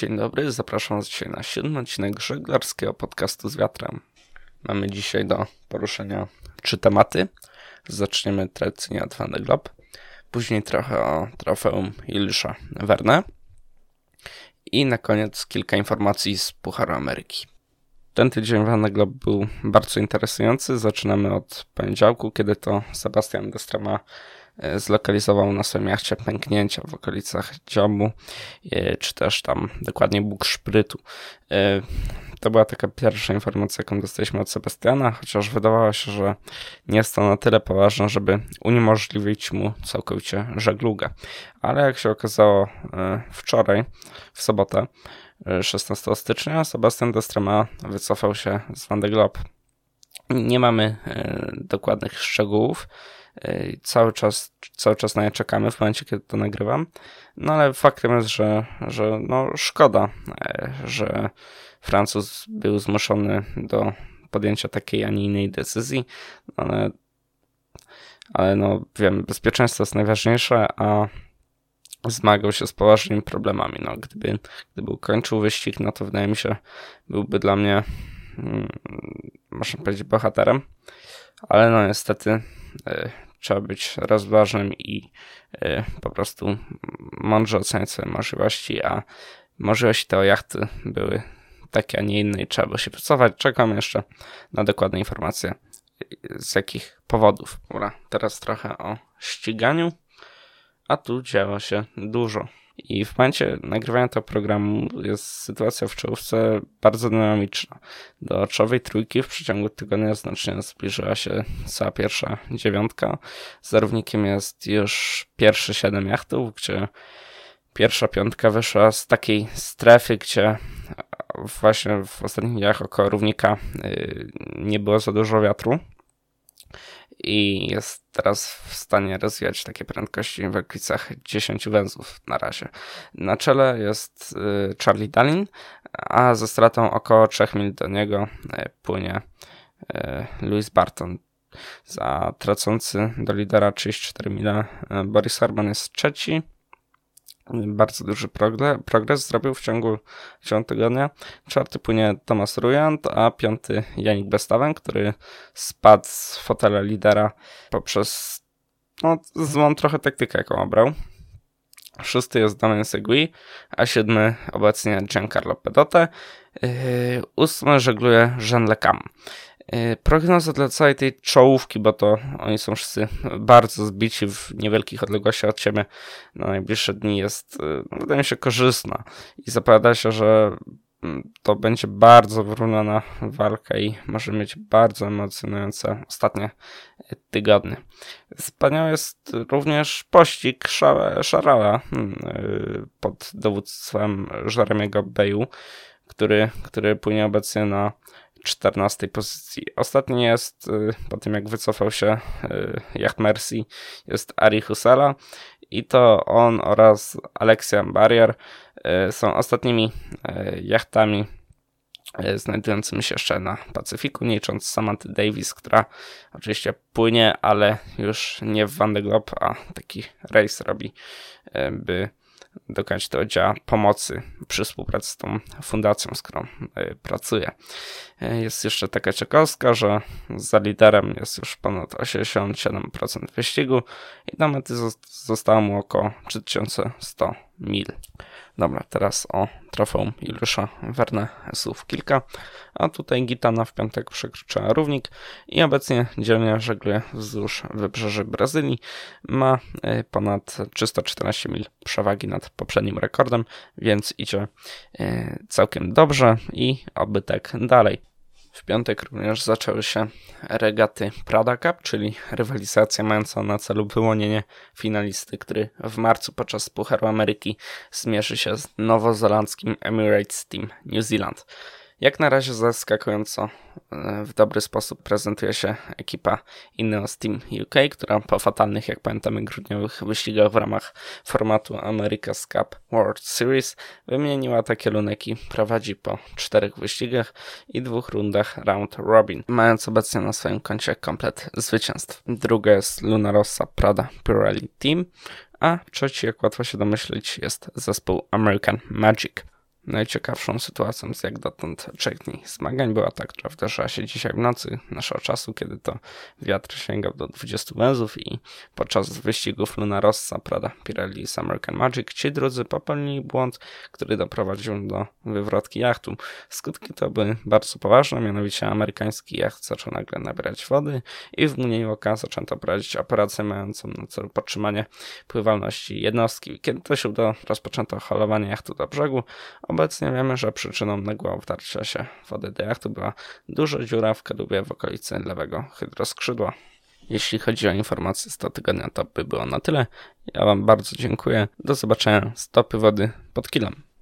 Dzień dobry, zapraszam Was dzisiaj na siódmy odcinek żeglarskiego podcastu z wiatrem. Mamy dzisiaj do poruszenia trzy tematy. Zaczniemy tradycyjnie od Van de Globe, później trochę o trofeum Juliusza Verne i na koniec kilka informacji z Pucharu Ameryki. Ten tydzień Van de Globe był bardzo interesujący. Zaczynamy od poniedziałku, kiedy to Sebastian Destrema E, zlokalizował na swoim jachcie pęknięcia w okolicach dziobu, e, czy też tam dokładnie Bóg szprytu. E, to była taka pierwsza informacja, jaką dostaliśmy od Sebastiana, chociaż wydawało się, że nie jest to na tyle poważne, żeby uniemożliwić mu całkowicie żeglugę. Ale jak się okazało wczoraj, w sobotę, 16 stycznia, Sebastian Destrema wycofał się z Van de Globe. Nie mamy dokładnych szczegółów, Cały czas, cały czas na nie czekamy w momencie, kiedy to nagrywam. No ale faktem jest, że, że no szkoda, e, że Francuz był zmuszony do podjęcia takiej, a nie innej decyzji, ale, ale no wiem, bezpieczeństwo jest najważniejsze, a zmagał się z poważnymi problemami. No, gdyby, gdyby ukończył wyścig, no to wydaje mi się, byłby dla mnie, hmm, można powiedzieć, bohaterem. Ale no niestety e, trzeba być rozważnym i y, po prostu mądrze oceniać swoje możliwości, a możliwości tego jachty były takie, a nie inne i trzeba było się wycofać. Czekam jeszcze na dokładne informacje z jakich powodów. Dobra, teraz trochę o ściganiu, a tu działo się dużo. I w momencie nagrywania tego programu jest sytuacja w czołówce bardzo dynamiczna. Do czołowej trójki w przeciągu tygodnia znacznie zbliżyła się cała pierwsza dziewiątka. Zarównikiem jest już pierwszy siedem jachtów, gdzie pierwsza piątka wyszła z takiej strefy, gdzie właśnie w ostatnich dniach około równika y, nie było za dużo wiatru i jest teraz w stanie rozwijać takie prędkości w okolicach 10 węzłów na razie. Na czele jest y, Charlie Dallin, a ze stratą około 3 mil do niego y, płynie y, Louis Barton. Za tracący do lidera 34 mile Boris Harman jest trzeci, bardzo duży progres zrobił w ciągu, w ciągu tygodnia. Czwarty płynie Thomas Rujant, a piąty Janik Bestawen, który spadł z fotela lidera poprzez no, złą trochę taktykę, jaką obrał. Szósty jest Damian Segui, a siódmy obecnie Giancarlo Pedote. Yy, ósmy żegluje Jean Lecam. Y, prognoza dla całej tej czołówki, bo to oni są wszyscy bardzo zbici w niewielkich odległościach od siebie na najbliższe dni jest, y, no, wydaje mi się, korzystna i zapowiada się, że mm, to będzie bardzo wyrównana walka i może mieć bardzo emocjonujące ostatnie tygodnie. Wspaniały jest również pościg Szarala hmm, pod dowództwem Jeremiego Beju, który, który płynie obecnie na 14 pozycji. Ostatni jest, y, po tym jak wycofał się y, Mercy, jest Ari Husala i to on oraz Alexia Barrier y, są ostatnimi jachtami znajdującymi się jeszcze na Pacyfiku, nie licząc Samantha Davis, która oczywiście płynie, ale już nie w Van de Globe, a taki rejs robi, by dokonać tego działa pomocy przy współpracy z tą fundacją, z którą e, pracuję. E, jest jeszcze taka ciekawostka, że za liderem jest już ponad 87% wyścigu i na mety zostało mu około 3100 mil. Dobra, teraz o trofeum Juliusza Verne słów kilka. A tutaj Gitana w piątek przekroczyła równik i obecnie dzielnie żegluje wzdłuż wybrzeży Brazylii. Ma e, ponad 314 mil przewagi nad poprzednim rekordem, więc idzie e, całkiem dobrze i oby tak dalej. W piątek również zaczęły się regaty Prada Cup, czyli rywalizacja mająca na celu wyłonienie finalisty, który w marcu podczas Pucharu Ameryki zmierzy się z nowozelandzkim Emirates Team New Zealand. Jak na razie zaskakująco e, w dobry sposób prezentuje się ekipa Ineos Team UK, która po fatalnych, jak pamiętamy, grudniowych wyścigach w ramach formatu America's Cup World Series wymieniła takie luneki. Prowadzi po czterech wyścigach i dwóch rundach round robin, mając obecnie na swoim koncie komplet zwycięstw. Druga jest Luna Rossa Prada Pirelli Team, a trzeci, jak łatwo się domyślić, jest zespół American Magic. Najciekawszą sytuacją z jak dotąd trzech dni zmagań była ta, która wdarzyła się dzisiaj w nocy naszego czasu, kiedy to wiatr sięgał do 20 węzłów i podczas wyścigów Luna Rossa, Prada, Pirelli z American Magic ci drudzy popełnili błąd, który doprowadził do wywrotki jachtu. Skutki to były bardzo poważne, mianowicie amerykański jacht zaczął nagle nabierać wody i w mgnieniu oka zaczęto prowadzić operację mającą na celu podtrzymanie pływalności jednostki. Kiedy to się udało, rozpoczęto holowanie jachtu do brzegu. Obecnie wiemy, że przyczyną nagłego wdarcia się wody do jachtu była duża dziura w kadłubie w okolicy lewego hydroskrzydła. Jeśli chodzi o informacje z tygodnia, to by było na tyle. Ja Wam bardzo dziękuję. Do zobaczenia. Stopy wody pod kilem.